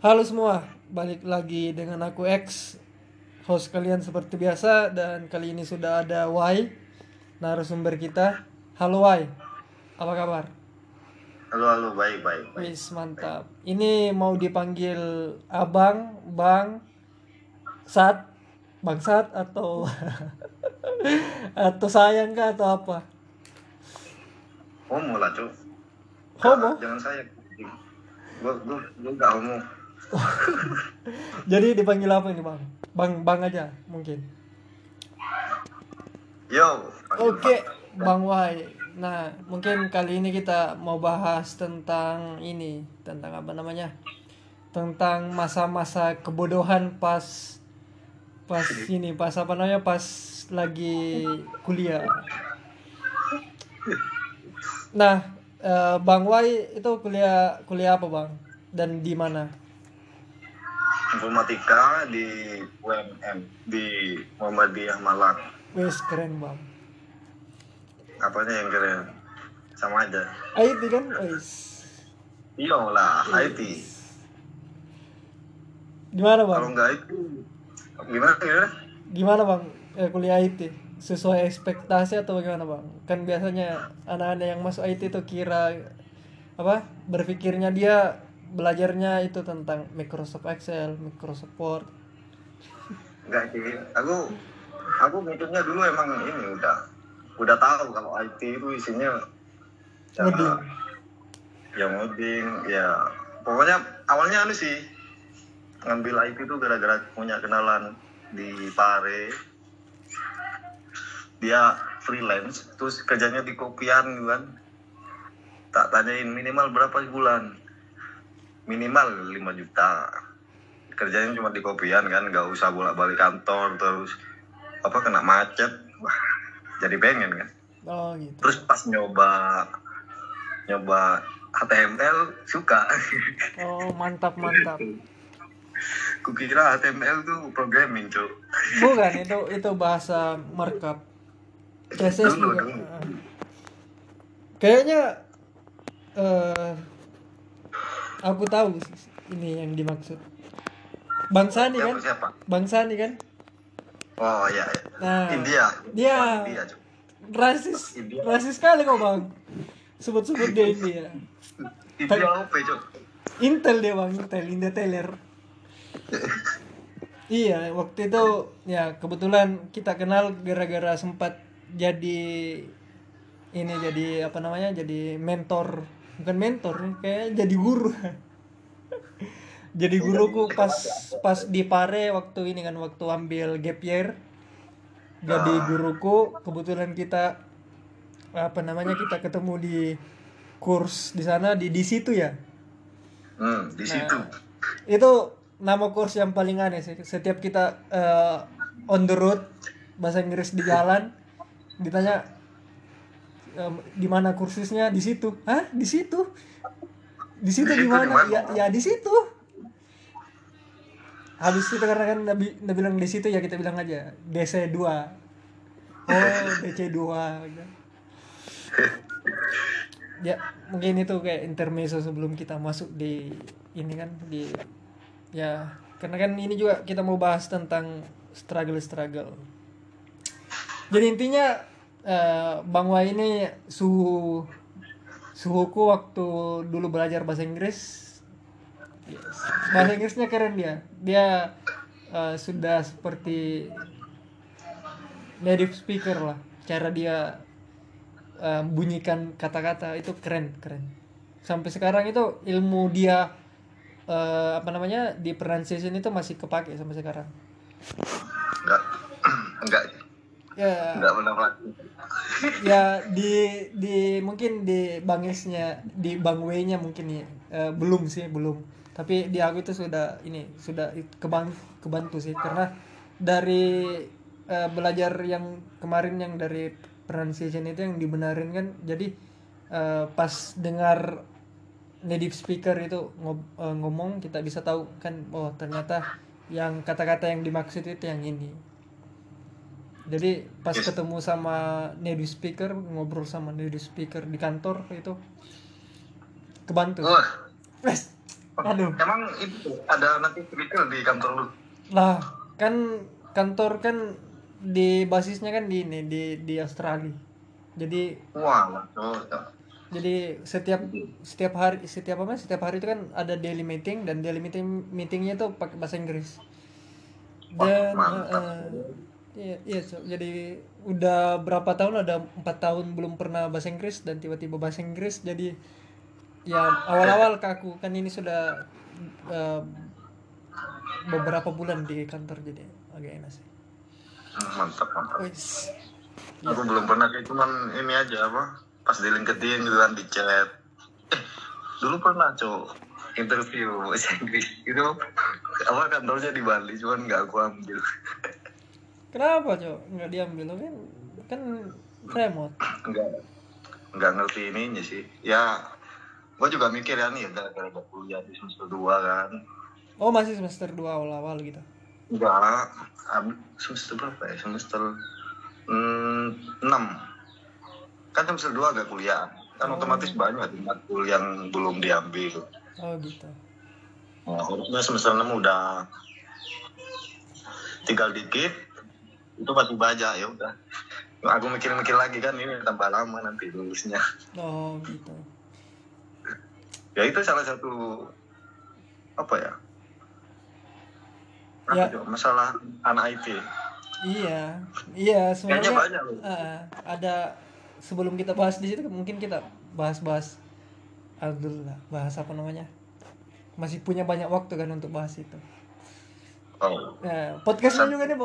Halo semua, balik lagi dengan aku X Host kalian seperti biasa Dan kali ini sudah ada Y Narasumber kita Halo Y, apa kabar? Halo, halo, baik, baik, baik. Wis mantap Ini mau dipanggil Abang, Bang Sat Bang Sat atau Atau sayang kah atau apa? Homo lah, Cuk. Homo? Jangan saya. Gua, gua, gua gak homo. Jadi dipanggil apa ini bang? Bang, bang aja mungkin Yo. Oke, Bang. Bang Y. Nah, mungkin kali ini kita mau bahas tentang ini, tentang apa namanya? Tentang masa-masa kebodohan pas pas ini, pas apa namanya? Pas lagi kuliah. Nah, eh, Bang Y itu kuliah kuliah apa, Bang? Dan di mana? Informatika di UMM di Muhammadiyah Malang. Wes keren, Bang. Apanya yang keren? Sama aja. IT kan? Wes. Iya lah, IT. Gimana, Kalau Bang? nggak itu, gimana gimana? Gimana bang eh, kuliah IT? Sesuai ekspektasi atau bagaimana bang? Kan biasanya anak-anak yang masuk IT itu kira apa? Berpikirnya dia belajarnya itu tentang Microsoft Excel, Microsoft Word. Nggak sih. Aku, aku mikirnya dulu emang ini udah, udah tahu kalau IT itu isinya ya, Ngoding. ya ngoding ya pokoknya awalnya anu sih ngambil IT itu gara-gara punya kenalan di Pare dia freelance terus kerjanya di kopian gitu kan tak tanyain minimal berapa bulan minimal 5 juta kerjanya cuma di kopian kan nggak usah bolak-balik kantor terus apa kena macet wah jadi pengen kan Oh gitu. terus pas nyoba nyoba HTML suka Oh mantap mantap. kukira HTML tuh programming cuy Bukan itu itu bahasa markup. CSS Dulu, juga. dulu. Kayaknya eh aku tahu ini yang dimaksud. Bang Sani kan? siapa Bang Sani kan? oh iya, iya. Nah, India dia India rasis India. rasis sekali kok bang sebut-sebut dia India India OP cuy Intel dia bang Intel India Teller iya waktu itu ya kebetulan kita kenal gara-gara sempat jadi ini jadi apa namanya jadi mentor bukan mentor nih kayak jadi guru. Jadi guruku pas pas di Pare waktu ini kan waktu ambil gap year. Jadi guruku kebetulan kita apa namanya kita ketemu di kurs di sana di di situ ya? Hmm, di situ. itu nama course yang paling aneh sih. Setiap kita eh, on the road bahasa Inggris di jalan ditanya em, di mana kursusnya? Di situ. Hah? Di situ? Di situ Di mana? ya ya di situ. Habis itu karena kan nabi nabi bilang di situ ya kita bilang aja DC 2 oh DC 2 gitu. ya mungkin itu kayak intermezzo sebelum kita masuk di ini kan di ya karena kan ini juga kita mau bahas tentang struggle struggle jadi intinya eh, Bang Wai ini suhu suhuku waktu dulu belajar bahasa Inggris. Yes. bahasa Inggrisnya keren dia. Dia eh, sudah seperti native speaker lah. Cara dia eh, bunyikan kata-kata itu keren keren. Sampai sekarang itu ilmu dia eh, apa namanya di pronunciation itu masih kepake sampai sekarang. Enggak. Enggak. Ya. Enggak pernah. Ya di di mungkin di bangesnya di bang W-nya mungkin ya Eh, belum sih belum. Tapi di aku itu sudah ini sudah kebang kebantu sih. Karena dari eh, belajar yang kemarin yang dari pronunciation itu yang dibenarin kan jadi eh, pas dengar native speaker itu ngob- ngomong kita bisa tahu kan oh ternyata yang kata-kata yang dimaksud itu yang ini jadi pas Yes. ketemu sama native speaker ngobrol sama native speaker di kantor itu kebantu Wah, Wes, Aduh. Emang itu ada nanti retail di kantor lu? Lah, kan kantor kan di basisnya kan di ini di di Australia. Jadi Wah, oh, jadi setiap setiap hari setiap apa setiap hari itu kan ada daily meeting dan daily meeting meetingnya tuh pakai bahasa Inggris. Dan mantap. eh, iya iya Cok. jadi udah berapa tahun ada empat tahun belum pernah bahasa Inggris dan tiba-tiba bahasa Inggris jadi ya awal-awal kaku kan ini sudah eh, beberapa bulan di kantor jadi agak enak sih. Mantap mantap. Wis. Aku belum pernah kayak cuman ini aja apa? Pas di LinkedIn gitu kan di chat. Eh, dulu pernah cowok interview bahasa Inggris itu apa kantornya di Bali cuman nggak aku ambil Kenapa cok? Nggak diambil? Kan kan remote. nggak nggak ngerti ininya sih. Ya gua juga mikir ya nih gara-gara gak kuliah di semester 2 kan. Oh masih semester 2 awal-awal gitu. enggak semester berapa ya? Semester mm, 6 kan semester 2 agak kuliah. Kan Oh. otomatis banyak di matkul yang belum diambil. Oh gitu. Nah, harusnya semester 6 udah tinggal dikit itu masih baca ya udah. Aku mikir-mikir lagi kan ini tambah lama nanti lulusnya. Oh gitu. ya itu salah satu apa ya? Ya. Masalah anak IT Iya, iya sebenarnya banyak loh. Eh, ada sebelum kita bahas di situ mungkin kita bahas-bahas Alhamdulillah bahas apa namanya? Masih punya banyak waktu kan untuk bahas itu. Oh Nah, podcastnya juga nih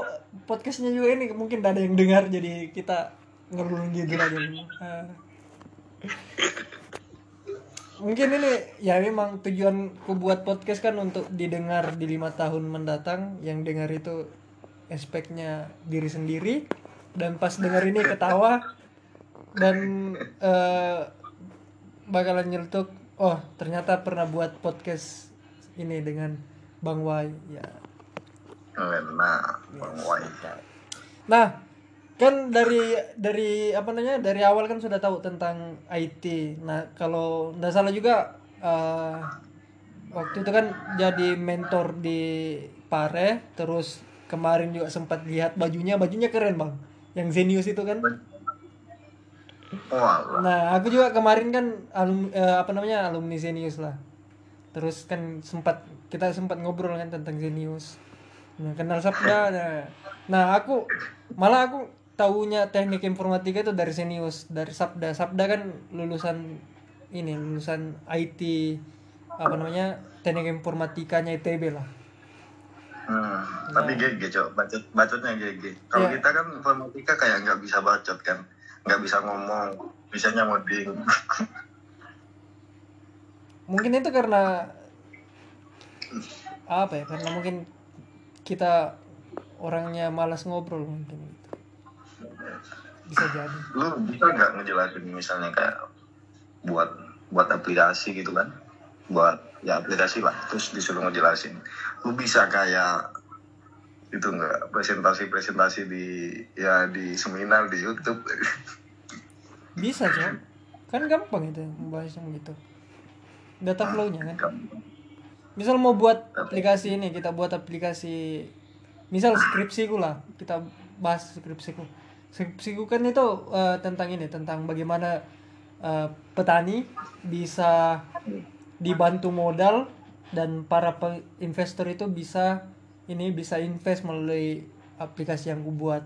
podcastnya juga ini mungkin ada yang dengar jadi kita ngeluh gitu aja. Eh. mungkin ini ya memang tujuanku buat podcast kan untuk didengar di lima tahun mendatang yang dengar itu aspeknya diri sendiri dan pas dengar ini ketawa dan eh, bakalan nyeletuk oh ternyata pernah buat podcast ini dengan Bang Wai ya nah Bang Wai. Nah, kan dari dari apa namanya dari awal kan sudah tahu tentang IT. Nah, kalau nggak salah juga eh, waktu itu kan jadi mentor di Pare, terus kemarin juga sempat lihat bajunya, bajunya keren bang, yang Zenius itu kan. Wah, Nah, aku juga kemarin kan alum, eh, apa namanya alumni Zenius lah. Terus kan sempat kita sempat ngobrol kan tentang Zenius. Nah, kenal Sabda. Nah, nah aku malah aku taunya teknik informatika itu dari Zenius, dari Sabda. Sabda kan lulusan ini, lulusan IT apa namanya? Teknik informatikanya ITB lah. Hmm, tapi GG cok, bacot bacotnya GG. Kalau Iya. kita kan informatika kayak nggak bisa bacot kan, nggak bisa ngomong, bisanya ngoding. Mungkin itu karena apa ya? Karena mungkin kita orangnya malas ngobrol mungkin gitu. Bisa jadi. Lu bisa nggak ngejelasin misalnya kayak buat buat aplikasi gitu kan, buat ya aplikasi lah, terus disuruh ngejelasin. Lu bisa kayak itu nggak presentasi-presentasi di ya di seminar di YouTube. Bisa, Cok. Kan gampang itu membahas yang gitu. Data flow-nya kan. Misal mau buat aplikasi ini, kita buat aplikasi misal skripsiku lah, kita bahas skripsiku. Skripsiku kan itu eh, tentang ini, tentang bagaimana eh, petani bisa dibantu modal dan para investor itu bisa ini bisa invest melalui aplikasi yang gue buat.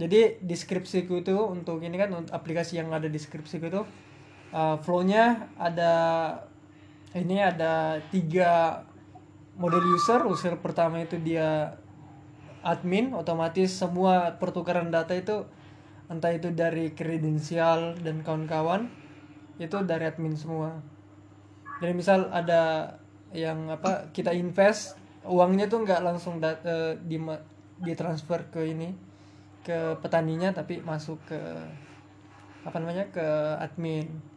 Jadi di skripsiku itu untuk ini kan untuk aplikasi yang ada di skripsiku itu uh, flow-nya ada ini ada tiga model user. User pertama itu dia admin, otomatis semua pertukaran data itu entah itu dari kredensial dan kawan-kawan itu dari admin semua. Jadi misal ada yang apa kita invest uangnya tuh nggak langsung dat- eh, di ditransfer ke ini ke petaninya tapi masuk ke apa namanya ke admin.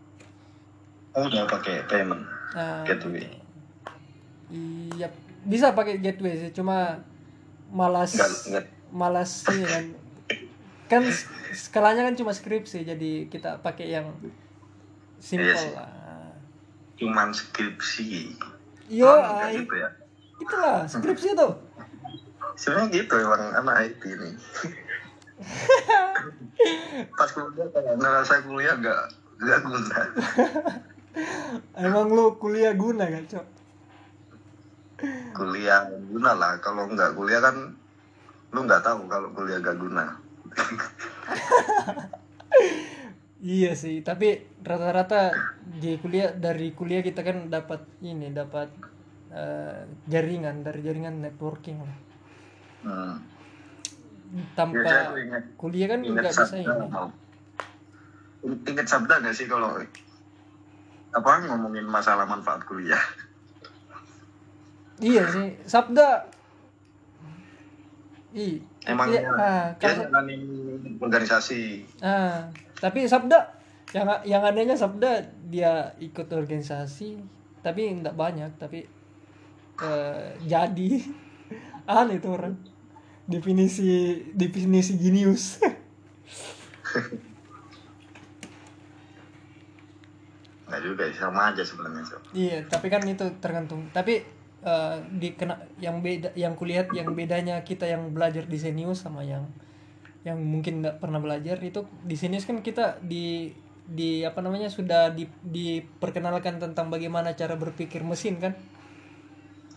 Oh, udah pakai payment Nah, gateway. iya bisa pakai gateway sih cuma malas Nggak nggak. malas ini kan. Kan skalanya kan cuma skripsi jadi kita pakai yang simple Iya sih. lah. Cuman skripsi. yo ai gitu ya? itulah skripsi tuh sebenarnya gitu emang anak IT ini. Pas kuliah kayak ngerasa kuliah gak gak guna emang lu kuliah guna kan cok kuliah guna lah kalau nggak kuliah kan lu nggak tahu kalau kuliah gak guna Iya sih, tapi rata-rata di kuliah dari kuliah kita kan dapat ini dapat eh, jaringan dari jaringan networking lah. hmm. Tanpa aku ingat kuliah kan nggak bisa ini. ingat sabda gak sih kalau apa ngomongin masalah manfaat kuliah? Iya sih, sabda. Ih, emang iya, ah, dia jalanin organisasi. Ah, tapi sabda yang yang adanya sabda dia ikut organisasi tapi enggak banyak tapi eh, jadi. Aneh itu orang. Definisi definisi jenius nggak juga sih, sama aja sebenarnya so. Iya, tapi kan itu tergantung. Tapi eh, di kena yang beda yang kulihat yang bedanya kita yang belajar di Senius sama yang yang mungkin nggak pernah belajar itu di Senius kan kita di di apa namanya sudah di diperkenalkan tentang bagaimana cara berpikir mesin kan.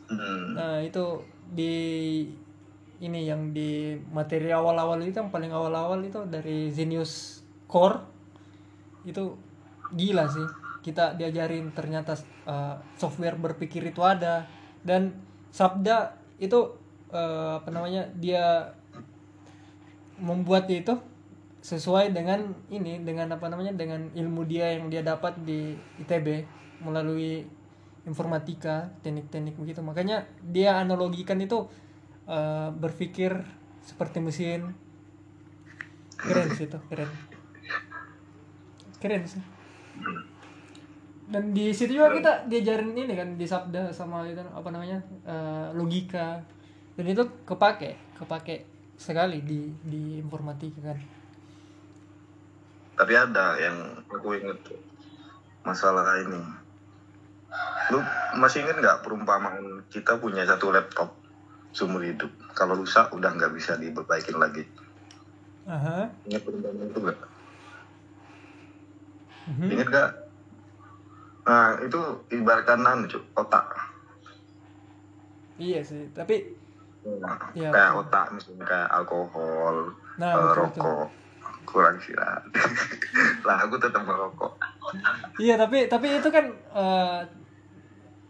hmm. Nah, itu di ini yang di materi awal-awal itu yang paling awal-awal itu dari Zenius Core itu gila sih kita diajarin ternyata uh, software berpikir itu ada. Dan Sabda itu uh, apa namanya dia membuatnya itu sesuai dengan ini dengan apa namanya dengan ilmu dia yang dia dapat di ITB melalui informatika teknik-teknik begitu. Makanya dia analogikan itu uh, berpikir seperti mesin. Keren sih itu keren. Keren sih dan di situ juga kita diajarin ini kan di sabda sama itu apa namanya uh, logika. Dan itu kepake kepake sekali di di informatika kan. Tapi ada yang aku inget tuh, masalah ini. Lu masih inget nggak perumpamaan kita punya satu laptop seumur hidup? Kalau rusak udah nggak bisa diperbaikin lagi. Aha. Ingat perumpamaan itu nggak? Mhm. inget nggak nah itu ibaratkan anu otak. Iya sih tapi Nah, Iya, kayak otak misalnya kayak alkohol Nah, betul. rokok. Kurang istirahat lah aku tetap merokok. Iya tapi tapi itu kan eh,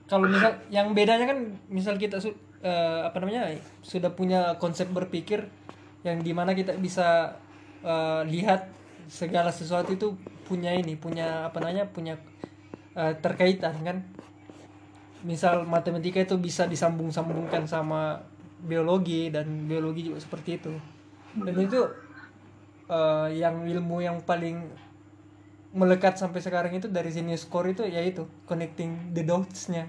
kalau misal yang bedanya kan misal kita su- eh, apa namanya sudah punya konsep berpikir yang di mana kita bisa eh, lihat segala sesuatu itu punya ini punya apa namanya punya eh, terkaitan kan misal matematika itu bisa disambung-sambungkan sama biologi dan biologi juga seperti itu dan itu eh, yang ilmu yang paling melekat sampai sekarang itu dari sini score itu yaitu connecting the dots-nya.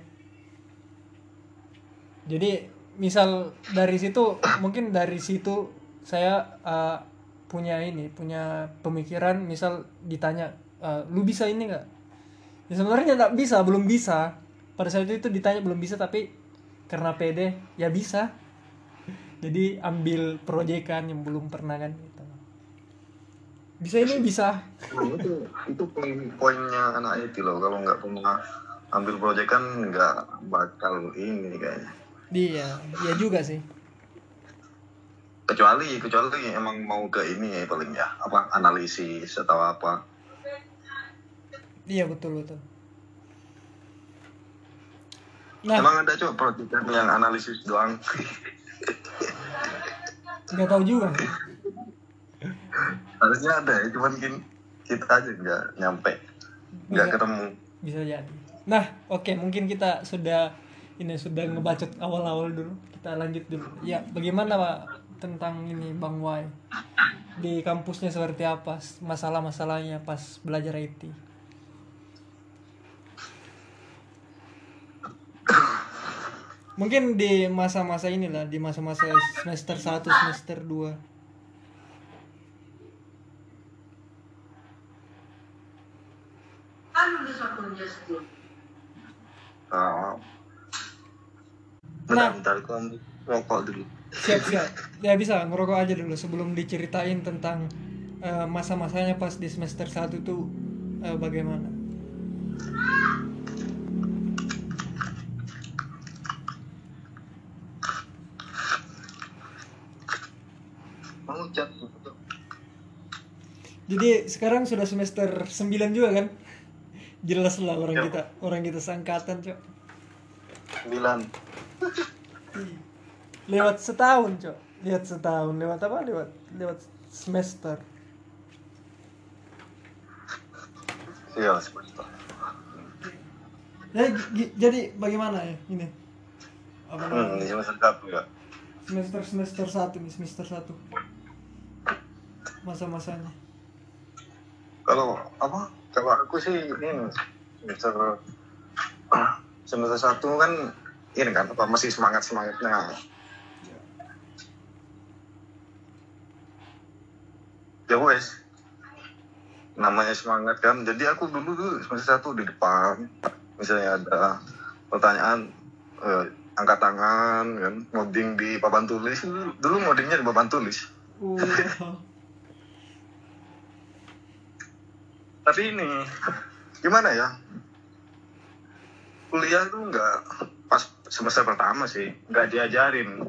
Jadi misal dari situ mungkin dari situ saya uh, punya ini punya pemikiran misal ditanya uh, lu bisa ini nggak? Ya sebenarnya nggak bisa belum bisa pada saat itu ditanya belum bisa tapi karena pede ya bisa. Jadi ambil proyekan yang belum pernah kan gitu. Bisa ini bisa. Nah, itu itu poin poinnya anak IT loh kalau nggak pernah ambil proyek kan nggak bakal ini kayaknya Iya, iya juga sih. kecuali kecuali emang mau ke ini ya paling ya apa analisis atau apa Iya betul betul. Nah, emang ada coba proyek yang analisis doang nggak tahu juga. harusnya ada ya cuman mungkin kita aja nggak nyampe nggak Bisa. ketemu Bisa jadi. Nah, oke mungkin kita sudah ini sudah ngebacot awal-awal dulu. Kita lanjut dulu. Ya, bagaimana Pak tentang ini Bang Wai? Di kampusnya seperti apa? Masalah-masalahnya pas belajar IT? Mungkin di masa-masa inilah, di masa-masa semester 1, semester 2. uh, bentar Nah. bentar aku ambil rokok dulu. Siap siap. Ya bisa ngerokok aja dulu sebelum diceritain tentang eh, masa-masanya pas di semester 1 tuh eh, bagaimana mau cat jadi sekarang sudah semester 9 juga kan? Jelas lah orang Yap. kita orang kita seangkatan cok. Sembilan. Lewat setahun cok. Lihat setahun lewat apa? Lewat lewat semester. Iya semester. Ya, gi- jadi bagaimana ya ini? Apa hmm, semester satu ya. Semester semester satu nih semester satu masa-masanya? Kalau apa? Kalau aku sih ini semester semester satu kan ini kan apa masih semangat semangatnya ya wes. Namanya semangat kan. Jadi aku dulu tuh semester satu di depan. Misalnya ada pertanyaan eh, angkat tangan kan ngoding di papan tulis. Dulu ngodingnya di papan tulis. Uh, tapi ini gimana ya kuliah tuh nggak pas semester pertama sih nggak diajarin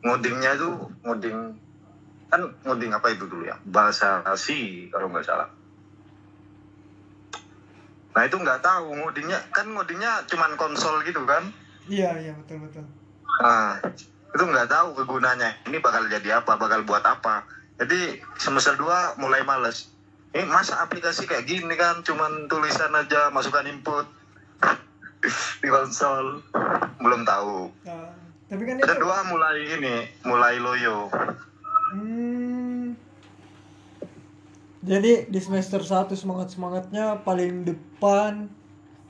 ngodingnya tuh ngoding kan ngoding apa itu dulu ya bahasa C kalau nggak salah nah itu nggak tahu ngodingnya kan ngodingnya cuman konsol gitu kan iya iya betul betul Nah, itu nggak tahu kegunanya. Ini bakal jadi apa, bakal buat apa. Jadi semester 2 mulai males. Ini masa aplikasi kayak gini kan, cuman tulisan aja, masukkan input di konsol. Belum tahu. Nah, tapi kan itu Kedua mulai ini, mulai loyo. Hmm. Jadi di semester 1 semangat-semangatnya paling depan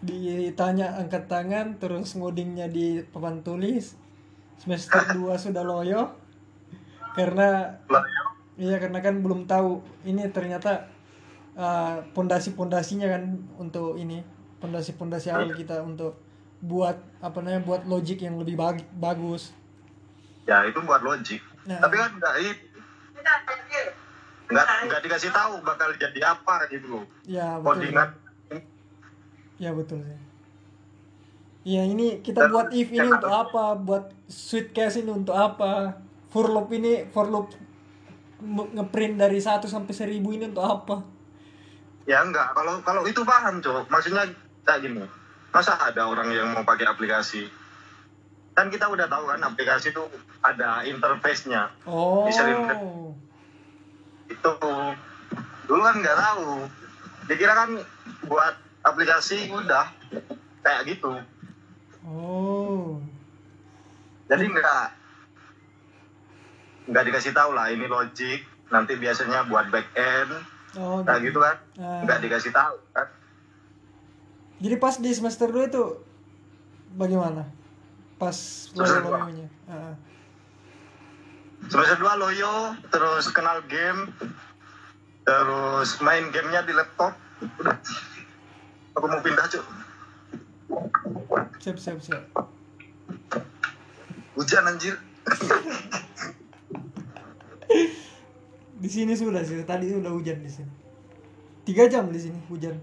ditanya angkat tangan terus ngodingnya di papan tulis. Semester 2 sudah loyo karena Loyo. iya karena kan belum tahu ini ternyata uh, pondasi-pondasinya kan untuk ini pondasi-pondasi awal kita untuk buat apa namanya buat logic yang lebih bag- bagus. Ya itu buat logik. Nah. Tapi kan nggak nggak nggak dikasih tahu bakal jadi apa gitu. Ya betul. Codingan Ya betul sih. Ya ini kita Dan- buat if ini untuk apa? Buat sweet case ini untuk apa? For loop ini for loop ngeprint dari 1 sampai 1000 ini untuk apa? Ya enggak, kalau kalau itu paham cok. Maksudnya kayak gini. Masa ada orang yang mau pakai aplikasi? Kan kita udah tahu kan aplikasi itu ada interface-nya. Oh. Bisa Itu dulu kan nggak tahu. Dikira kan buat aplikasi udah kayak gitu. Oh. Jadi enggak nggak dikasih tahu lah ini logic. Nanti biasanya buat back end Oh. kayak gitu kan. Ah. Nggak dikasih tahu kan. Jadi pas di semester 2 itu bagaimana? Pas Semester dua. Ah. Semester 2 loyo, terus kenal game, terus main gamenya di laptop. Udah. Aku mau pindah cuy. Siap siap siap. Hujan anjir. Di sini sudah sih, tadi sudah hujan di sini. Tiga jam di sini hujan.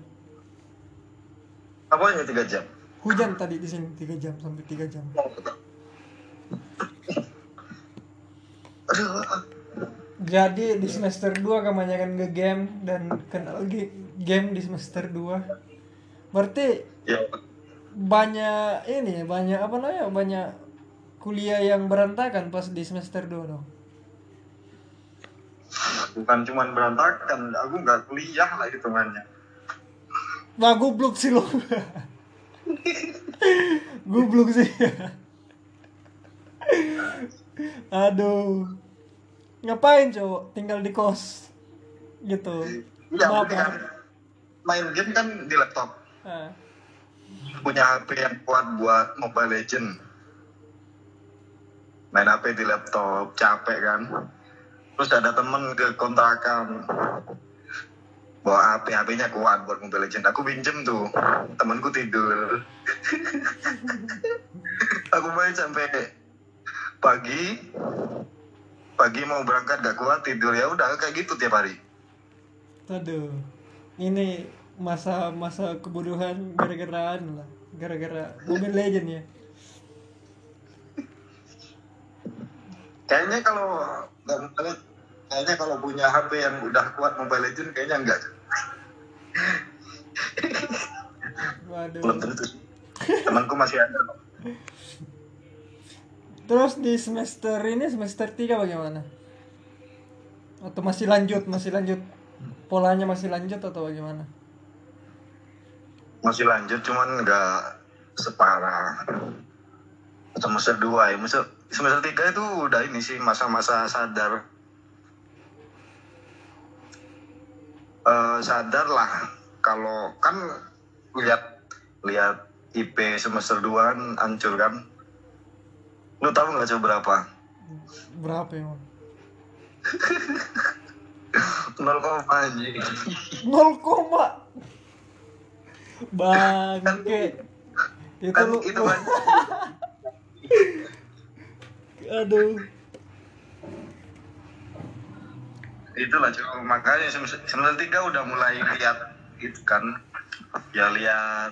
Apanya tiga jam? Hujan tadi di sini tiga jam sampai tiga jam. Jadi di semester 2 kebanyakan ke game dan kenal game di semester 2. Berarti Ya, banyak ini banyak apa namanya banyak kuliah yang berantakan pas di semester 2 dong. Bukan cuman berantakan, aku nggak kuliah lah hitungannya. Wah goblok sih lo. goblok sih. Aduh. Ngapain cowok tinggal di kos gitu. Iya, Maaf, kan main game kan di laptop. Ah. Punya HP yang kuat buat Mobile Legend. Main HP di laptop, capek kan. Terus ada temen ke kontrakan. bawa HP HP-nya kuat buat Mobile Legend aku pinjem tuh. Temanku tidur. Aku main sampai pagi. Pagi mau berangkat gak kuat tidur. Ya udah kayak gitu tiap hari. Aduh. Ini masa masa kebodohan gara-gara anu lah. Gara-gara Mobile Legend ya kayaknya kalau kayaknya kalau punya HP yang udah kuat Mobile Legend kayaknya enggak. Belum waduh tentu. Temanku masih ada. Terus di semester ini semester 3 bagaimana? Atau masih lanjut masih lanjut? Polanya masih lanjut atau bagaimana? Masih lanjut cuman enggak separah. Semester 2 ya semester semester 3 itu udah ini sih masa-masa sadar. Eh, sadar lah. Kalau kan lihat lihat IP semester 2 kan hancur kan. Lu tahu nggak coba berapa? Berapa emang? 0, koma anjing. Nol koma. Bangke. Itu kan lu itu kan aduh. Itulah cuy makanya semester tiga udah mulai lihat gitu kan. Ya lihat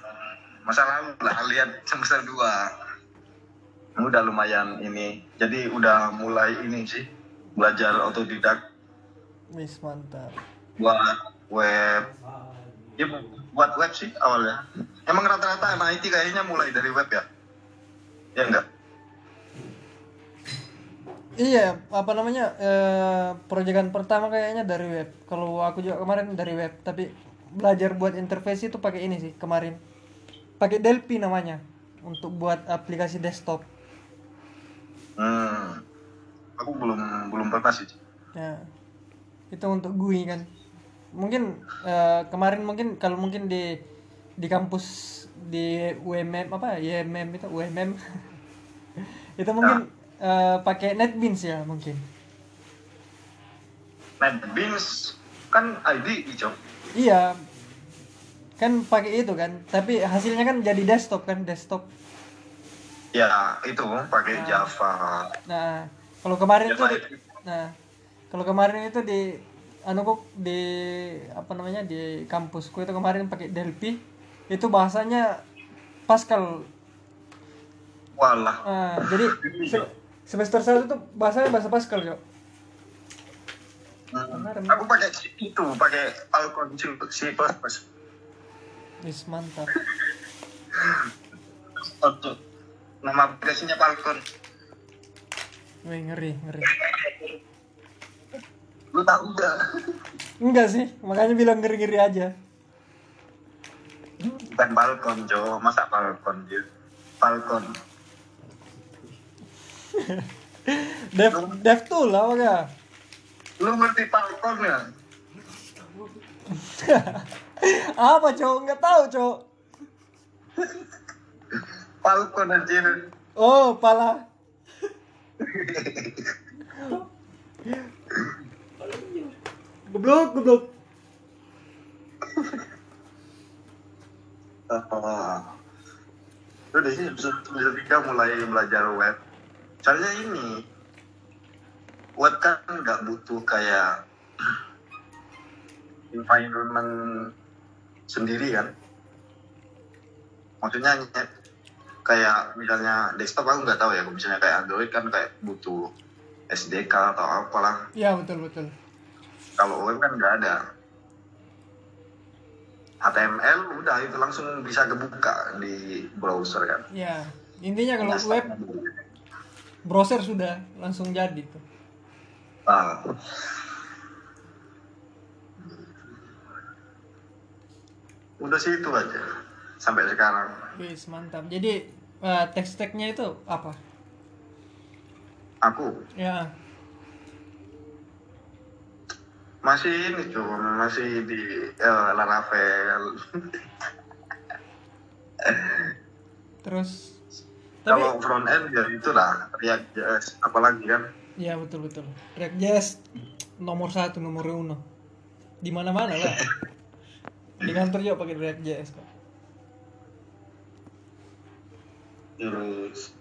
masa lalu lah lihat semester dua. Udah lumayan ini. Jadi udah mulai ini sih belajar otodidak. Wis mantap. Buat web. Ya buat web sih awalnya. Emang rata-rata anak IT kayaknya mulai dari web ya? Ya enggak Iya, apa namanya? Eh, proyekan pertama kayaknya dari web. Kalau aku juga kemarin dari web, tapi belajar buat interface itu pakai ini sih kemarin. Pakai Delphi namanya untuk buat aplikasi desktop. hmm. aku belum belum pernah sih Ya. Itu untuk GUI kan. Mungkin eh, kemarin mungkin kalau mungkin di di kampus di UMM apa YMM itu UMM itu mungkin eh, pakai NetBeans ya mungkin. NetBeans kan ID hijau Iya. Kan pakai itu kan, tapi hasilnya kan jadi desktop kan, desktop. ya itu pakai Ah. Java Nah, kalau kemarin itu di- nah, kalau kemarin itu di anu kok di apa namanya di kampusku itu kemarin pakai Delphi itu bahasanya Pascal. walah Ah, jadi se- semester satu tuh bahasanya bahasa Pascal, Cok. Kemarin. aku pakai itu pakai Falcon C Wis mantap. untuk nama aplikasinya Falcon Wih, ngeri, ngeri. lu tahu nggak Enggak sih, makanya bilang ngeri-ngeri aja. bukan Falcon Jo masa Falcon dia Falcon Dev Dev tool apa enggak? lu ngerti Falcon ya? Apa cowok? Nggak tahu cowok. Falcon anjir oh pala. Goblok goblok. Ah. udah sih semester tiga mulai belajar web soalnya ini web kan nggak butuh kayak environment sendiri kan? Maksudnya kayak misalnya desktop aku nggak tahu ya. Misalnya kayak Android kan kayak butuh SDK atau apalah. Ya betul betul. Kalau web kan nggak ada. HTML udah itu langsung bisa kebuka di browser kan? Ya intinya kalau web browser sudah langsung jadi tuh. Ah. udah sih itu aja sampai sekarang. Wis mantap. Jadi eh, teks teksnya itu apa? Aku? Ya. Masih ini cuma masih di eh, Laravel. Terus tapi kalau front end ya itulah React JS apalagi kan. Ya betul betul. React.js nomor satu nomor uno. Di mana mana lah di kantor juga pakai React JS kok terus.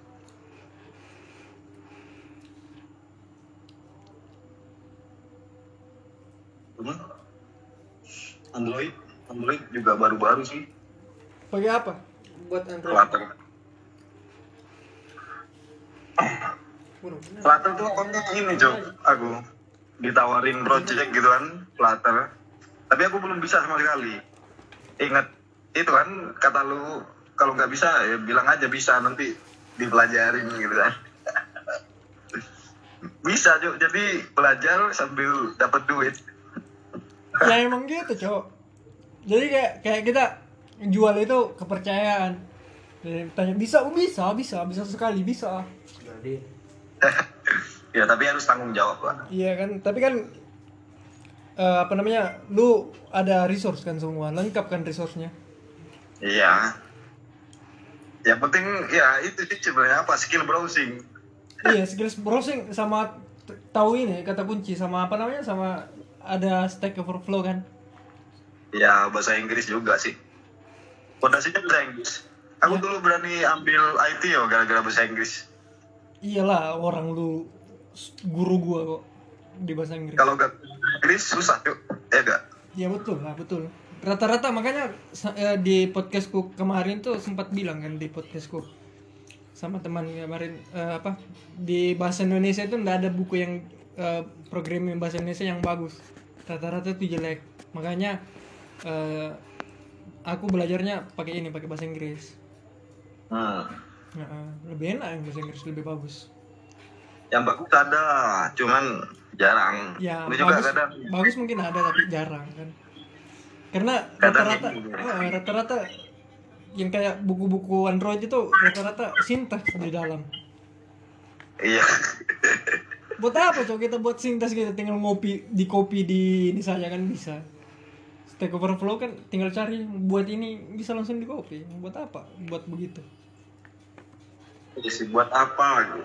Hmm? Android Android juga baru-baru sih. Pakai apa? Buat Android. Bener. Flutter tuh konten ini Cok. Aku ditawarin project gitu kan Flutter tapi aku belum bisa sama sekali. Ingat itu kan kata lu kalau nggak bisa ya bilang aja bisa nanti dipelajarin gitu kan. Bisa Cok. Jadi belajar sambil dapat duit. Ya emang gitu cok. Jadi kayak kayak kita jual itu kepercayaan. Tanya bisa bisa bisa bisa sekali bisa Jadi ya tapi harus tanggung jawab lah. Iya kan tapi kan eh, apa namanya lu ada resource kan semua lengkap kan resource-nya? Iya. Yang penting ya itu sih sebenarnya apa skill browsing. Iya skills browsing sama tahu ini kata kunci sama apa namanya sama ada Stack Overflow kan? Ya bahasa Inggris juga sih. Fondasinya bahasa Inggris. Aku Ya. dulu berani ambil IT ya gara-gara bahasa Inggris iyalah orang lu guru gua kok di bahasa Inggris kalau nggak Inggris susah tuh ya enggak Ya betul lah betul. Rata-rata makanya eh, di podcastku kemarin tuh sempat bilang kan di podcastku sama teman kemarin eh, apa di bahasa Indonesia itu nggak ada buku yang eh, programming bahasa Indonesia yang bagus. Rata-rata tuh jelek. Makanya eh, aku belajarnya pakai ini pakai bahasa Inggris. hmm. Nah, lebih enak yang bahasa Inggris lebih bagus. yang bagus ada cuman jarang Ya Lu juga bagus, kadang bagus mungkin ada tapi jarang kan. Karena rata-rata gitu. rata-rata yang kayak buku-buku Android itu rata-rata sintaks di dalam. iya Buat apa coba kita buat sintaks kita tinggal ngopi di copy di ini saja kan bisa. Stack Overflow kan tinggal cari buat ini bisa langsung di copy. Buat apa? Buat begitu. Sih buat apa gitu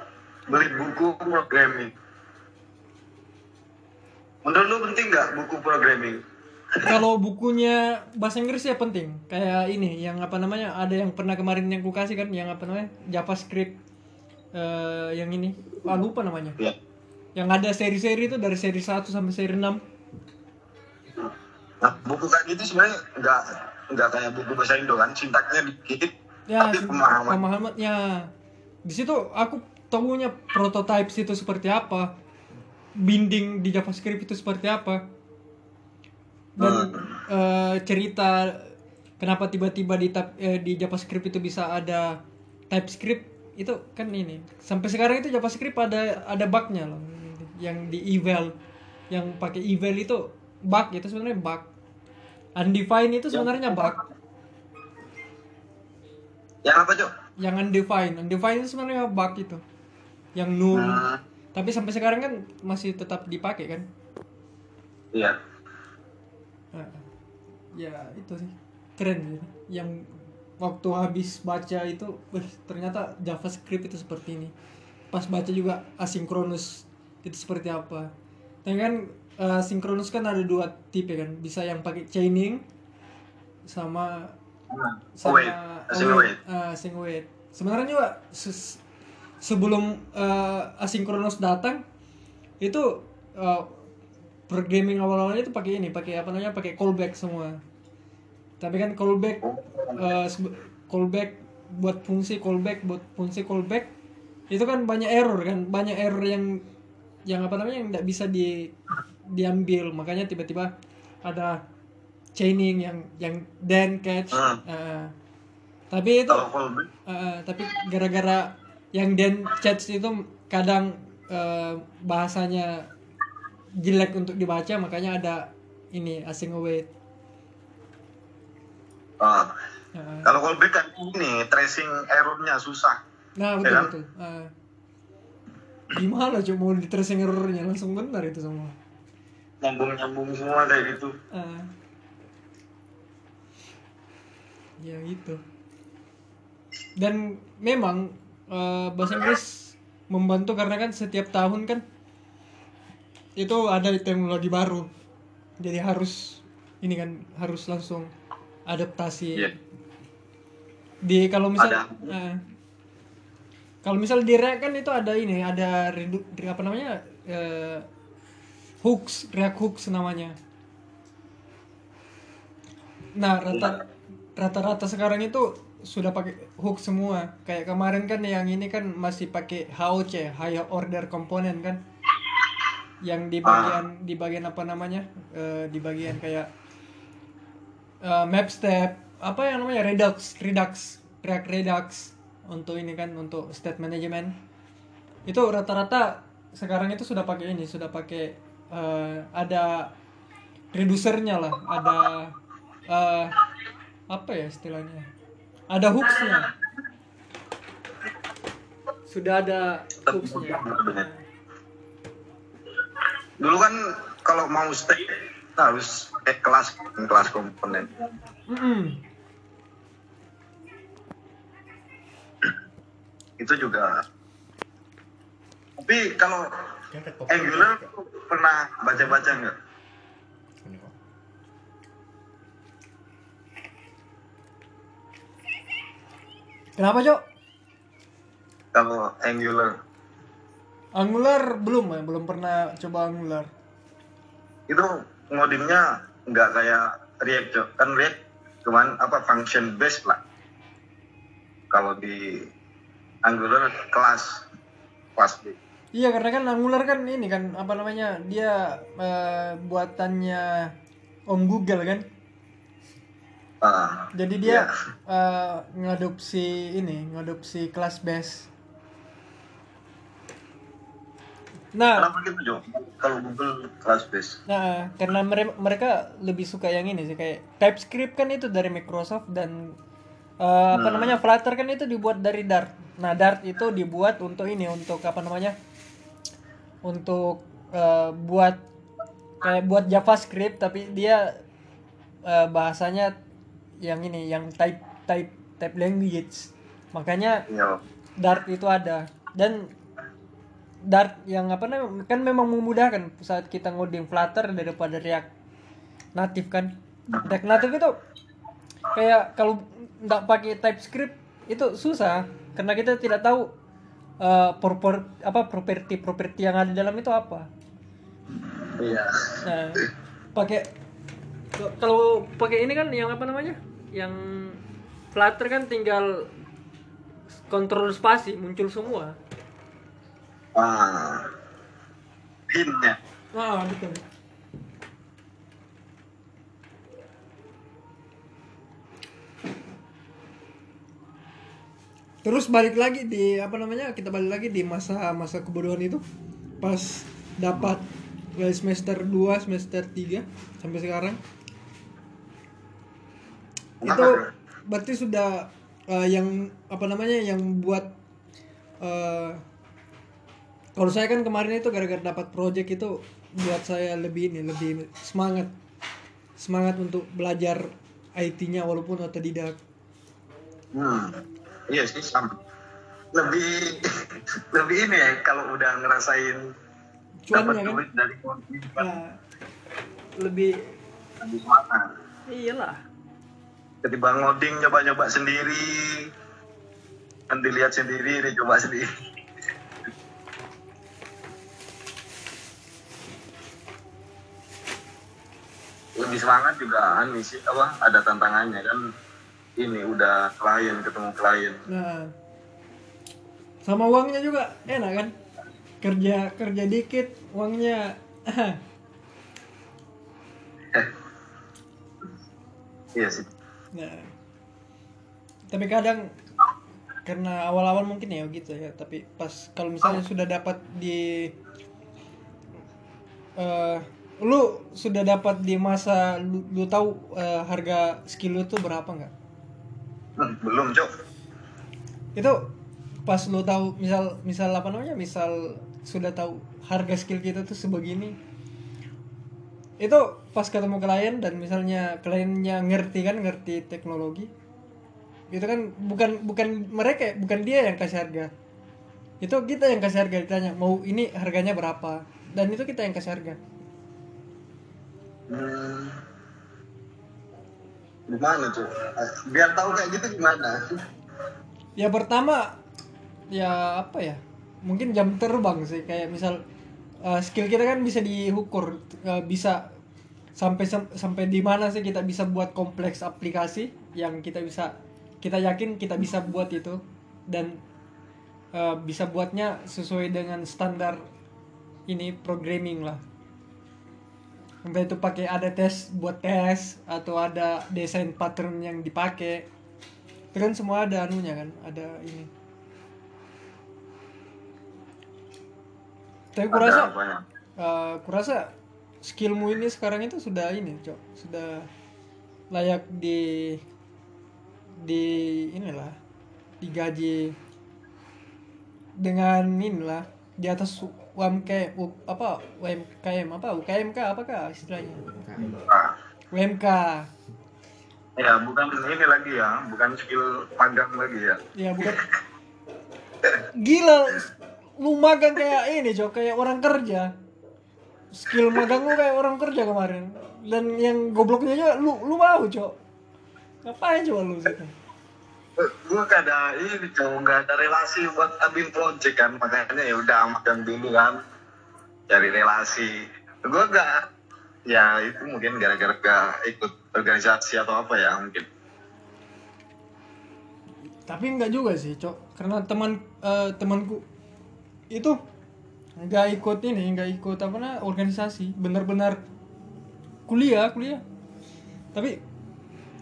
beli buku programming menurut lu penting nggak buku programming Kalau bukunya bahasa Inggris ya penting. Kayak ini yang apa namanya? Ada yang pernah kemarin yang ku kasih kan yang apa namanya? JavaScript eh yang ini. Ah lupa namanya. ya Yang ada seri-seri itu dari seri 1 sampai seri 6. nah buku kayak gitu sebenarnya nggak nggak kayak buku bahasa Indo kan sintaknya dikit Ya, tapi pemahaman pemahamannya. Di situ aku tahunya prototype itu seperti apa. Binding di JavaScript itu seperti apa. Dan eh, cerita kenapa tiba-tiba di tab- eh, di JavaScript itu bisa ada TypeScript itu kan ini. Sampai sekarang itu JavaScript ada ada bugnya loh. Yang di eval yang pakai eval itu bug itu sebenarnya bug. Undefined itu sebenarnya bug. yang apa cok yang undefined undefined itu sebenarnya bug itu. Yang null Hmm. tapi sampai sekarang kan masih tetap dipakai kan? Iya. Nah, ya itu sih. Keren sih yang waktu habis baca itu wih, ternyata JavaScript itu seperti ini. Pas baca juga asinkronus itu seperti apa. Dan kan eh, sinkronus kan ada dua tipe kan? Bisa yang pakai chaining sama sama Await, async await. uh, async await. Sebenarnya juga ses- sebelum uh, asinkronus datang itu uh, programming awal-awalnya itu pakai ini, pakai apa namanya? pakai callback semua. Tapi kan callback uh, callback buat fungsi callback buat fungsi callback itu kan banyak error kan, banyak error yang yang apa namanya yang tidak bisa di diambil makanya tiba-tiba ada chaining yang yang then catch. Hmm. Uh, tapi itu uh, tapi gara-gara yang then catch itu kadang uh, bahasanya jelek untuk dibaca makanya ada ini async await ah, Uh, kalau callback kan ini tracing errornya susah. Nah Ya betul kan? betul. Uh, gimana coba mau di tracing errornya? Langsung benar itu semua. Nyambung nyambung semua kayak gitu. Ah. Ya gitu. Dan memang eh, bahasa Inggris membantu karena kan setiap tahun kan itu ada teknologi baru. Jadi harus ini kan harus langsung adaptasi. Iya. di kalau misal eh, kalau misal di React kan itu ada ini ada redu, re- apa namanya eh, hooks React hooks namanya. Nah rata rata-rata sekarang itu sudah pakai hook semua. Kayak kemarin kan yang ini kan masih pakai HOC higher order component kan. Yang di bagian di bagian apa namanya? Eh, di bagian kayak eh, map step apa yang namanya? Redux redux React redux untuk ini kan untuk state management. Itu rata-rata sekarang itu sudah pakai ini sudah pakai eh, ada reducernya lah ada eh, apa ya istilahnya ada hooksnya sudah ada hooksnya Dulu kan kalau mau stay harus eh, kelas kelas komponen. Mm-mm. Itu juga. Tapi kalau Angular pernah baca-baca nggak? Kenapa cok Kalau Angular Angular belum ya belum pernah coba Angular itu ngodingnya nggak kayak React Cok. kan React cuman apa function based lah. Kalau di Angular kelas kelas B. Iya karena kan Angular kan ini kan apa namanya dia eh, buatannya Om Google kan. Ah, Jadi dia Iya. eh, ngadopsi ini ngadopsi kelas base. Nah, kenapa gitu Jo? Kalau Google kelas based. nah karena mere- mereka lebih suka yang ini sih kayak TypeScript kan itu dari Microsoft dan eh, apa Hmm. namanya Flutter kan itu dibuat dari Dart. Nah Dart itu dibuat untuk ini untuk apa namanya untuk eh, buat kayak buat JavaScript tapi dia eh, bahasanya yang ini yang type type type language makanya Ya. Dart itu ada dan Dart yang apa namanya kan memang memudahkan saat kita ngoding Flutter daripada React native kan React native itu kayak kalau nggak pakai TypeScript itu susah karena kita tidak tahu eh, propor- apa properti properti yang ada dalam itu apa Iya. Nah, pakai kalau pakai ini kan yang apa namanya? Yang Flutter kan tinggal kontrol spasi muncul semua. Ah. Hintnya. Ah, betul. Terus balik lagi di apa namanya? Kita balik lagi di masa-masa kebodohan itu pas dapat dari semester 2, semester 3 sampai sekarang. Kenapa, itu berarti sudah eh, yang apa namanya yang buat eh, kalau saya kan kemarin itu gara-gara dapat project itu buat saya lebih ini lebih semangat semangat untuk belajar IT-nya walaupun otodidak Hmm. Iya sih sama. Lebih lebih ini ya kalau udah ngerasain dapat cuannya kan duit dari kan Nah, lebih lebih semangat. iyalah Ketimbang ngoding nyoba-nyoba sendiri, kan dilihat sendiri, dicoba sendiri. Lebih semangat juga anu sih apa ada tantangannya kan. Ini udah klien ketemu klien. Nah. Sama uangnya juga enak kan? Kerja kerja dikit uangnya. Iya sih Nah, tapi kadang karena awal-awal mungkin ya gitu ya, tapi pas kalau misalnya sudah dapat di eh lu sudah dapat di masa lu, lu tahu eh, harga skill lu tuh berapa nggak? Hmm, belum cok Itu pas lu tahu misal misal apa namanya? Misal sudah tahu harga skill kita tuh sebegini. Itu pas ketemu klien dan misalnya kliennya ngerti kan ngerti teknologi. Itu kan bukan bukan mereka bukan dia yang kasih harga. Itu kita yang kasih harga ditanya mau ini harganya berapa dan itu kita yang kasih harga. Hmm. Gimana tuh? Biar tahu kayak gitu gimana? ya pertama ya apa ya mungkin jam terbang sih kayak misal uh, skill kita kan bisa diukur uh, bisa sampai sam- sampai di mana sih kita bisa buat kompleks aplikasi yang kita bisa kita yakin kita bisa buat itu dan uh, bisa buatnya sesuai dengan standar ini programming lah. Entah itu pakai ada tes buat tes atau ada desain pattern yang dipakai. Itu kan semua ada anunya kan ada ini tapi kurasa uh, kurasa skillmu ini sekarang itu sudah ini cok. Sudah layak di di inilah digaji dengan inilah di atas UMK U- apa UMKM apa UKMK apakah istilahnya? Ah, UMK ya bukan ini lagi ya, bukan skill magang lagi ya. ya bukan. Gila lu magang kayak ini cok kayak orang kerja. Skill magang lu kayak orang kerja kemarin. Dan yang gobloknya juga lu lu mau cok ngapain coba lu situ gue gak ada ini cowok gak ada relasi buat admin project kan. Makanya ya udah magang dulu kan. Cari relasi. Gue gak ya itu mungkin gara-gara gak ikut organisasi atau apa ya mungkin. Tapi enggak juga sih cok karena teman eh, temanku itu nggak ikut ini nggak ikut apa namanya organisasi. Benar-benar kuliah kuliah. Tapi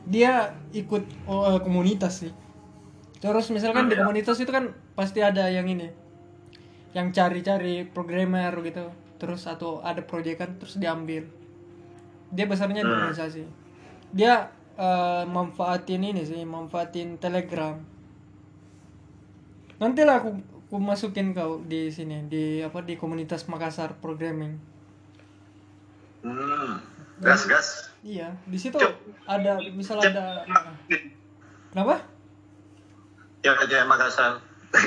dia ikut oh, komunitas sih. Terus misalkan di komunitas itu kan pasti ada yang ini yang cari-cari programmer gitu. Terus atau ada proyekan terus diambil. Dia besarnya di organisasi. Dia eh, manfaatin ini sih manfaatin telegram. Nanti lah aku, aku masukin kau di sini di apa di komunitas Makassar programming. Hmm gas gas. Iya di situ ada misal ada kenapa? Ya aja Makassar.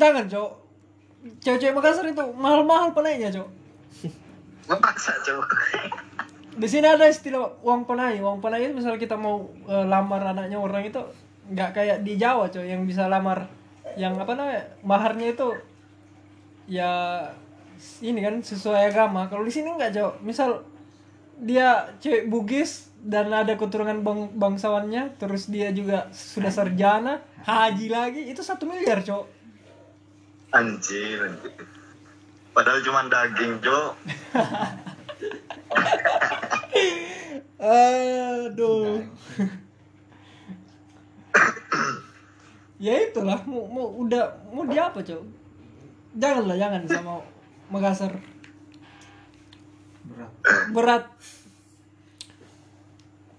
Jangan cok cewek-cewek Makassar itu mahal-mahal panainya cok memaksa cowok di sini ada istilah uang panai uang panai itu misal kita mau eh, lamar anaknya orang itu nggak kayak di Jawa coy yang bisa lamar yang apa namanya maharnya itu ya ini kan sesuai agama. Kalau di sini nggak cok misal dia cewek Bugis dan ada keturunan bang bangsawannya terus dia juga sudah sarjana haji lagi itu satu miliar cok anjir anjir. Padahal cuma daging cowok Aduh. Ya itulah mau, mau udah mau di apa cok janganlah jangan sama Makassar berat. Berat.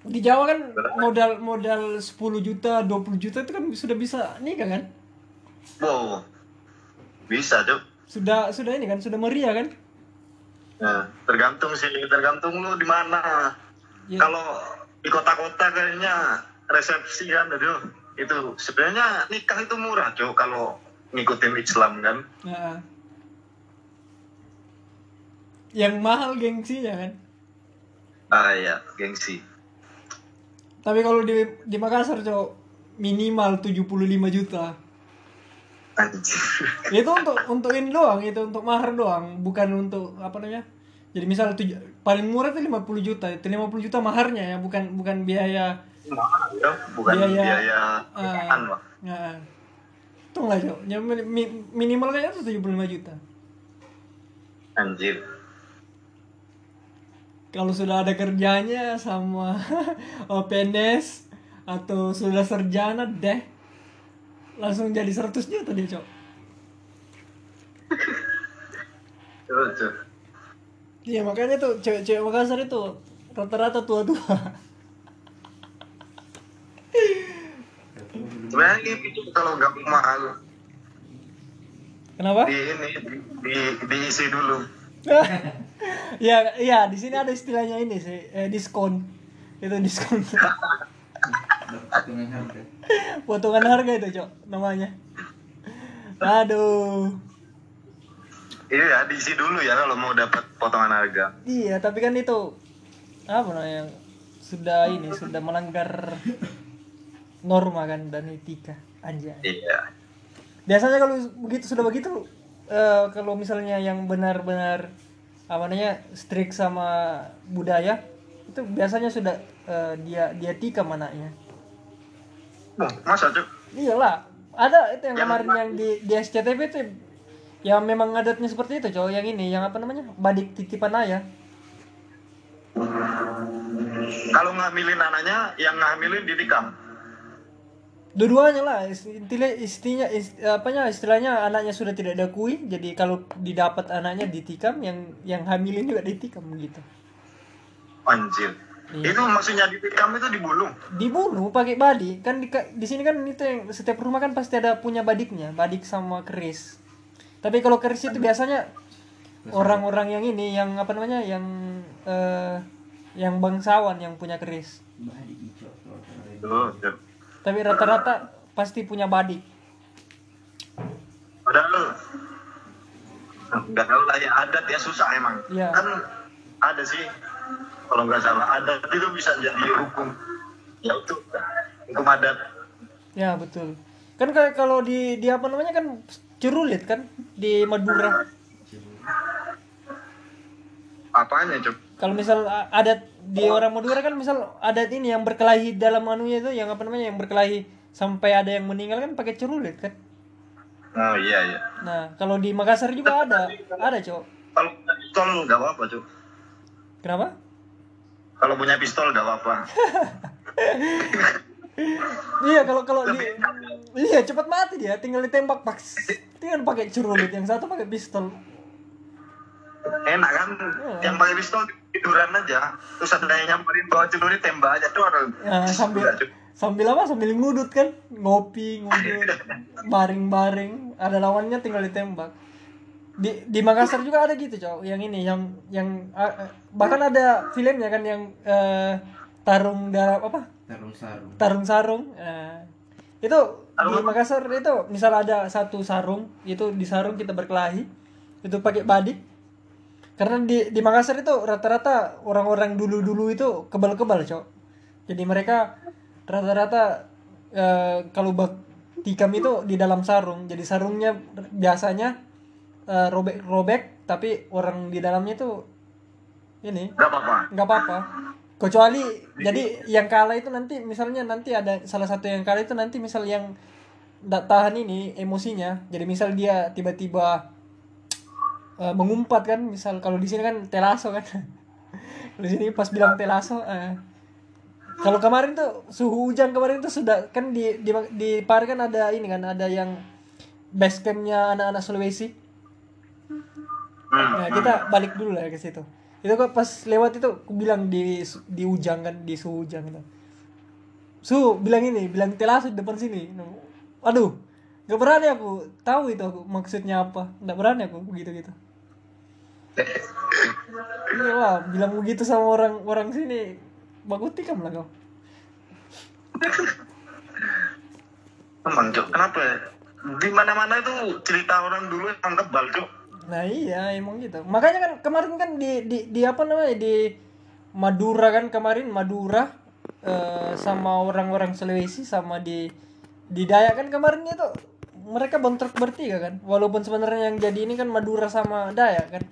Di Jawa kan modal modal 10 juta 20 juta itu kan sudah bisa nikah kan? Wow bisa cowok sudah sudah ini kan sudah meriah kan? Nah, tergantung sih, tergantung lu di mana. Ya. Kalau di kota-kota kayaknya resepsi kan, aduh, itu sebenarnya nikah itu murah, cuy. Kalau ngikutin Islam kan. Nah. yang mahal gengsinya kan Ah iya, gengsi. tapi kalau di di Makassar cok minimal 75 juta Anjir. itu untuk untuk ini doang itu untuk mahar doang bukan untuk apa namanya jadi misal tuj- paling murah itu 50 juta itu 50 juta maharnya ya bukan bukan biaya Mahal, ya. Bukan Biaya, biaya, Pak. nah, itu lah cok ya, mi- mi- minimal kayaknya tuh 75 juta. Anjir. kalau sudah ada kerjanya sama oh, PNS atau sudah sarjana deh. Langsung jadi 100 juta dia cok. Iya makanya tuh cewek-cewek Makassar itu rata-rata tua-tua Sebenarnya itu kalau nggak mahal, kenapa? Di ini, di, di, diisi dulu. ya ya di sini ada istilahnya ini sih eh, diskon. Itu diskon. Dengan harga. Potongan harga itu cok namanya. Aduh. Iya, diisi dulu ya kalau mau dapat potongan harga. iya tapi kan itu apa namanya sudah ini sudah melanggar norma kan dan etika anjay. Iya. Biasanya kalau begitu sudah begitu eh, kalau misalnya yang benar-benar apa namanya strict sama budaya itu biasanya sudah eh, dia dia tikam anaknya oh, masa cuk? Iyalah ada itu yang Yang kemarin yang di di SCTV itu yang memang adatnya seperti itu cowok yang ini yang apa namanya badik titipan ayah. Kalau ngambilin anaknya yang ngambilin ditikam dua-duanya lah istilah istinya ist, apanya istilahnya anaknya sudah tidak diakui jadi kalau didapat anaknya ditikam yang yang hamilin juga ditikam gitu. Anjir. Iya. itu maksudnya ditikam itu dibunuh? Dibunuh pakai badik kan di, di sini kan itu yang setiap rumah kan pasti ada punya badiknya badik sama keris. Tapi kalau keris itu biasanya orang-orang yang ini yang apa namanya yang eh, yang bangsawan yang punya keris. Tapi rata-rata pasti punya badik. Padahal nggak tahu lah ya adat ya susah emang. Iya. kan ada sih kalau nggak salah adat itu bisa jadi hukum. Ya itu hukum adat. Ya betul. Kan kayak kalau di di apa namanya kan cerulit kan di Madura. Apanya cuk? Kalau misal adat di orang Madura kan misal adat ini yang berkelahi dalam anunya itu yang apa namanya yang berkelahi sampai ada yang meninggal kan pakai cerulit kan? Oh iya iya. Nah kalau di Makassar juga ada. Ada cowok kalau punya pistol nggak apa-apa cuk kenapa? Kalau punya pistol nggak apa-apa. Iya kalau kalau di iya cepat mati dia. Tinggal ditembak pak. Tinggal pakai cerulit yang satu pakai pistol. Enak kan? Yang pakai pistol tiduran aja. Terus ada yang nyamperin bawa celurit tembak aja tuh ada Nah, sambil sambil apa? Sambil ngudut kan? Ngopi ngudut baring-baring. Ada lawannya tinggal ditembak. Di di Makassar juga ada gitu cowok yang ini yang yang ah, bahkan ada filmnya kan yang eh, tarung dalam apa? Tarung sarung. tarung sarung. Nah, itu di Makassar itu misal ada satu sarung itu di sarung kita berkelahi itu pakai badik karena di di Makassar itu rata-rata orang-orang dulu-dulu itu kebal-kebal cok. Jadi mereka rata-rata eh, kalau bak tikam itu di dalam sarung. Jadi sarungnya biasanya eh, robek-robek tapi orang di dalamnya itu ini nggak apa-apa. nggak apa-apa. Kecuali jadi yang kalah itu nanti misalnya nanti ada salah satu yang kalah itu nanti misal yang tidak tahan ini emosinya. Jadi misal dia tiba-tiba eh, mengumpat kan misal kalau di sini kan telaso kan di sini pas bilang telaso eh. kalau kemarin tuh suhu hujan kemarin tuh sudah kan di di di Pare kan ada ini kan ada yang base campnya anak-anak Sulawesi. Nah, kita balik dulu lah ke situ. Itu kok pas lewat itu aku bilang di di ujang kan di suhu ujang itu. Su bilang ini, bilang telas di depan sini. Aduh, gak berani aku tahu itu aku maksudnya apa. Gak berani aku begitu gitu. Iya lah, bilang begitu sama orang orang sini. Bagus tikam lah kau. Emang cuk kenapa ya? di mana-mana itu cerita orang dulu yang kebal cuk Nah iya emang gitu. Makanya kan kemarin kan di di, di apa namanya di Madura kan kemarin Madura eh, sama orang-orang Sulawesi sama di di Dayak kan kemarin itu mereka bentrok bertiga kan. Walaupun sebenarnya yang jadi ini kan Madura sama Dayak kan.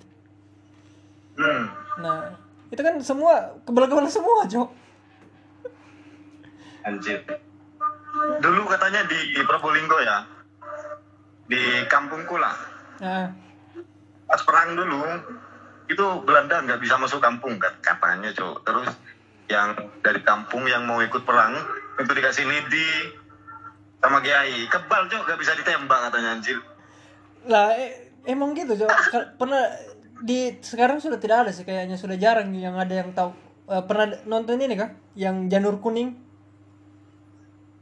Hmm. Nah itu kan semua kebal-kebal semua cok. anjir dulu katanya di Probolinggo ya di kampungku lah Nah pas perang dulu itu Belanda nggak bisa masuk kampung kan katanya cok terus yang dari kampung yang mau ikut perang itu dikasih lidi sama kiai kebal cok nggak bisa ditembak katanya anjir lah eh, emang gitu cok. Pernah di sekarang sudah tidak ada sih kayaknya sudah jarang yang ada yang tahu. Eh, pernah nonton ini kah? Yang janur kuning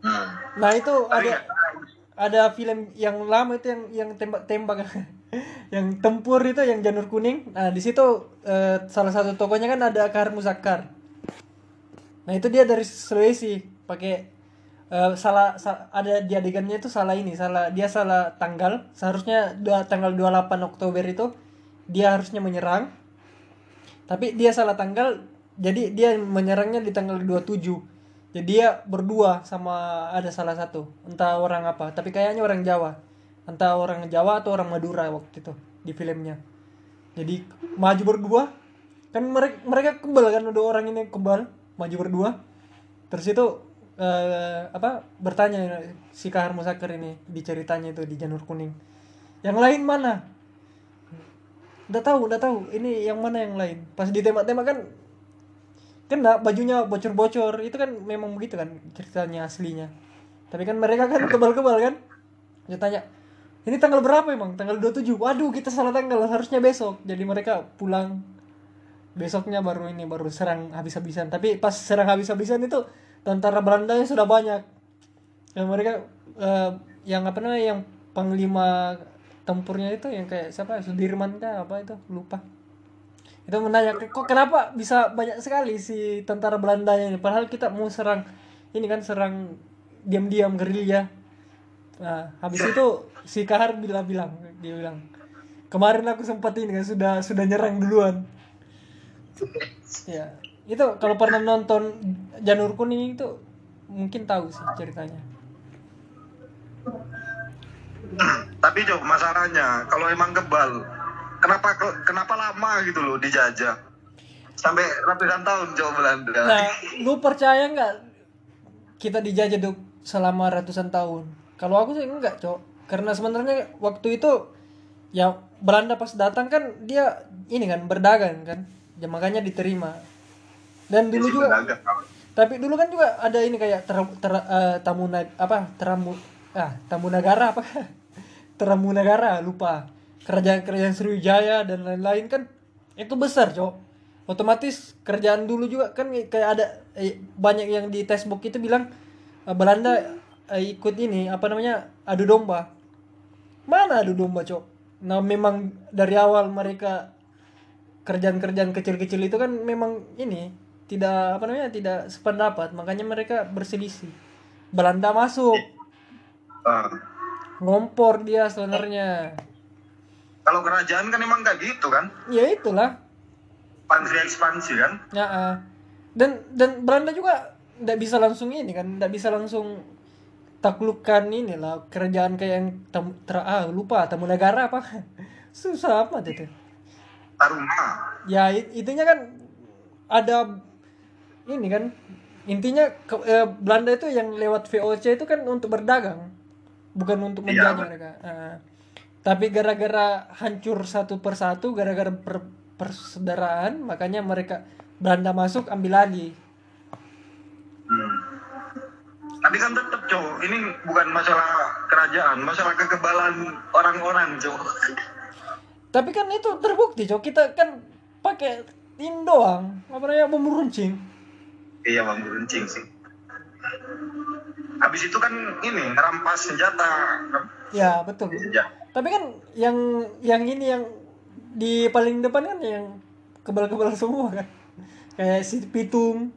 hmm. Nah itu ada ada film yang lama itu yang yang tembak-tembak yang tempur itu yang janur kuning. Nah di situ eh, salah satu tokonya kan ada Kahar Muzakkar. Nah itu dia dari Sulawesi pakai eh, salah sa- ada di adegannya itu salah ini salah dia salah tanggal seharusnya dua, tanggal 28 Oktober itu dia harusnya menyerang tapi dia salah tanggal jadi dia menyerangnya di tanggal 27 jadi dia berdua sama ada salah satu entah orang apa tapi kayaknya orang Jawa. Entah orang Jawa atau orang Madura waktu itu di filmnya. Jadi maju berdua kan mereka mereka kebal kan ada orang ini kebal maju berdua. Terus itu eh, apa bertanya si Kahar Musakir ini di ceritanya itu di Janur Kuning. Yang lain mana udah tahu udah tahu. Ini yang mana yang lain? Pas ditembak-tembak kan kena bajunya bocor-bocor. Itu kan memang begitu kan ceritanya aslinya. Tapi kan mereka kan kebal-kebal kan. Dia tanya ini tanggal berapa emang? Tanggal 27 waduh kita salah tanggal. Harusnya besok. Jadi mereka pulang. Besoknya baru ini baru serang habis-habisan. Tapi pas serang habis-habisan itu tentara Belanda sudah banyak. Yang mereka eh, yang apa namanya yang panglima tempurnya itu yang kayak siapa? Sudirman kah? Apa itu? Lupa. Itu menanya kok kenapa bisa banyak sekali si tentara Belanda ini? Padahal kita mau serang ini kan serang diam-diam gerilya nah habis itu si Kahar bilang bilang dia bilang kemarin aku sempat ini kan sudah sudah nyerang duluan. Ya itu kalau pernah nonton Janur Kuning itu mungkin tahu sih ceritanya Tapi Cok, masalahnya kalau emang kebal, kenapa kenapa lama gitu loh dijajah? Sampai ratusan tahun Cok Belanda. Nah, lu percaya nggak kita dijajah dok selama ratusan tahun? Kalau aku sih enggak, Cok. Karena sebenarnya waktu itu ya Belanda pas datang kan dia ini kan berdagang kan. Ya, makanya diterima. Dan dulu juga tapi dulu kan juga ada ini kayak ter, ter- eh, tamu na- apa teramu ah tamu negara apa negara lupa. Kerajaan kerajaan Sriwijaya dan lain-lain kan itu besar cok otomatis kerjaan dulu juga kan kayak ada eh, banyak yang di textbook itu bilang eh, Belanda eh, ikut ini apa namanya adu domba. Mana adu domba cok nah memang dari awal mereka kerjaan-kerjaan kecil-kecil itu kan memang ini tidak apa namanya tidak sependapat. Makanya mereka berselisih. Belanda masuk. Ah. Ngompor dia sebenarnya Kalau kerajaan kan emang nggak gitu kan? ya itulah Ekspansi ekspansi kan? ya ah. dan dan Belanda juga tidak bisa langsung ini kan tidak bisa langsung taklukkan inilah kerajaan kayak yang tam, ter, ah, lupa tamu negara apa susah amat itu Taruna. ya it- itunya kan ada ini kan intinya ke- eh, Belanda itu yang lewat VOC itu kan untuk berdagang bukan untuk Iya, menjajah Pak. mereka Ah. tapi gara-gara hancur satu persatu gara-gara per- persaudaraan makanya mereka Belanda masuk ambil alih Hmm. Tapi kan tetap cowok, ini bukan masalah kerajaan, masalah kekebalan orang-orang cowok. tapi kan itu terbukti cok kita kan pakai ini doang apa namanya bumbu runcing Iya bang runcing sih. Habis itu kan ini ngerampas senjata. ya betul. Senjata. tapi kan yang yang ini yang di paling depan kan yang kebal-kebal semua kan. Kayak si pitung.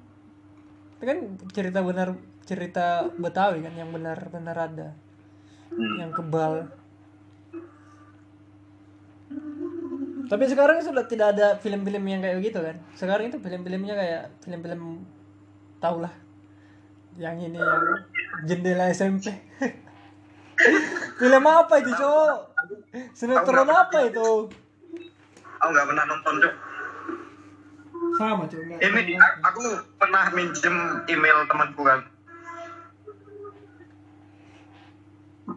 Itu kan cerita benar cerita betawi kan yang benar-benar ada. Hmm. yang kebal. Tapi sekarang sudah tidak ada film-film yang kayak gitu kan. Sekarang itu film-filmnya kayak film-film tau lah yang ini yang jendela SMP film apa itu cowok sinetron apa itu Aku nggak pernah nonton cok. sama cowok Ini aku pernah minjem email temanku kan.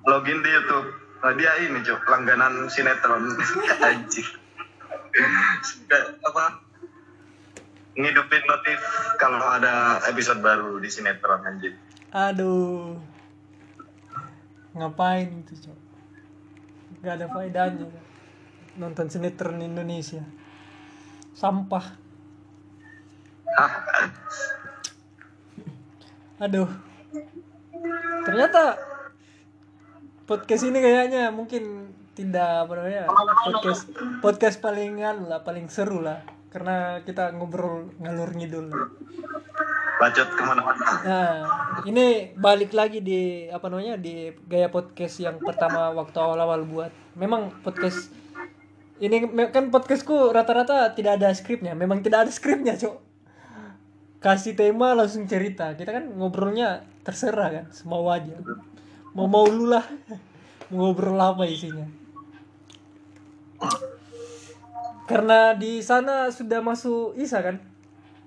Login di YouTube. Nah, dia ini cok langganan sinetron anjir. Apa? Ngidupin notif kalau ada episode baru di sinetron anjir. Aduh. Ngapain itu cowok gak ada faedahnya. Nonton sinetron Indonesia. Sampah. Aduh. Ternyata podcast ini kayaknya mungkin tidak apa namanya podcast podcast paling anu lah paling seru lah. Karena kita ngobrol ngalur ngidul. Bacot ke mana-mana. Nah, ini balik lagi di apa namanya di gaya podcast yang pertama waktu awal-awal buat. Memang podcast ini kan podcastku rata-rata tidak ada skripnya. Memang tidak ada skripnya, Cok. kasih tema langsung cerita kita kan ngobrolnya terserah kan semau aja mau mau lu lah mau ngobrol apa isinya karena di sana sudah masuk isa kan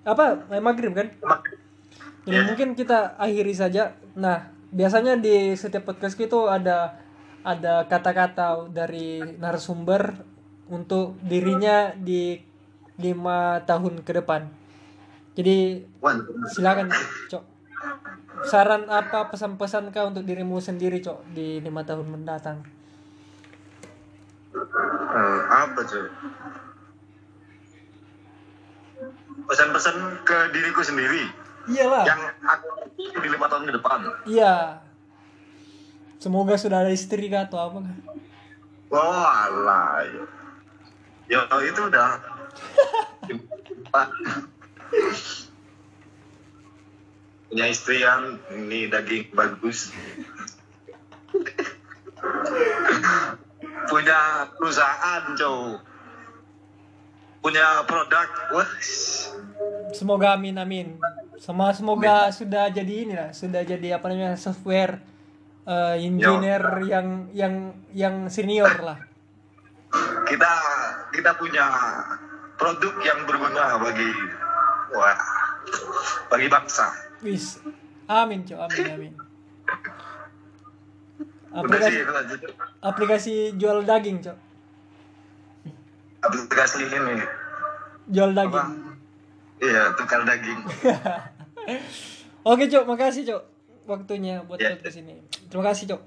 apa eh, maghrib kan jadi mungkin kita akhiri saja. Nah biasanya di setiap podcast itu ada ada kata-kata dari narasumber untuk dirinya di lima tahun ke depan. Jadi silakan cok. Saran apa pesan-pesan kau untuk dirimu sendiri cok di lima tahun mendatang? Eh, apa cuy? Pesan-pesan ke diriku sendiri iyalah yang aku di lima tahun ke depan. iya semoga sudah ada istri kah atau apa kah? Oh alah. Ya itu udah. Pak. Punya istri yang ini daging bagus. Punya perusahaan, cow. Punya produk. Wah. Semoga amin amin. Sama semoga sudah jadi ini lah sudah jadi apa namanya software eh, engineer yang yang yang senior lah. Kita kita punya produk yang berguna bagi wah bagi bangsa. wis. Amin cok. Amin amin. Aplikasi aplikasi jual daging cok. Aplikasi ini. jual Apa? Iya, tukar daging. oke cok makasih cok waktunya buat Ya. podcast ini terima kasih cok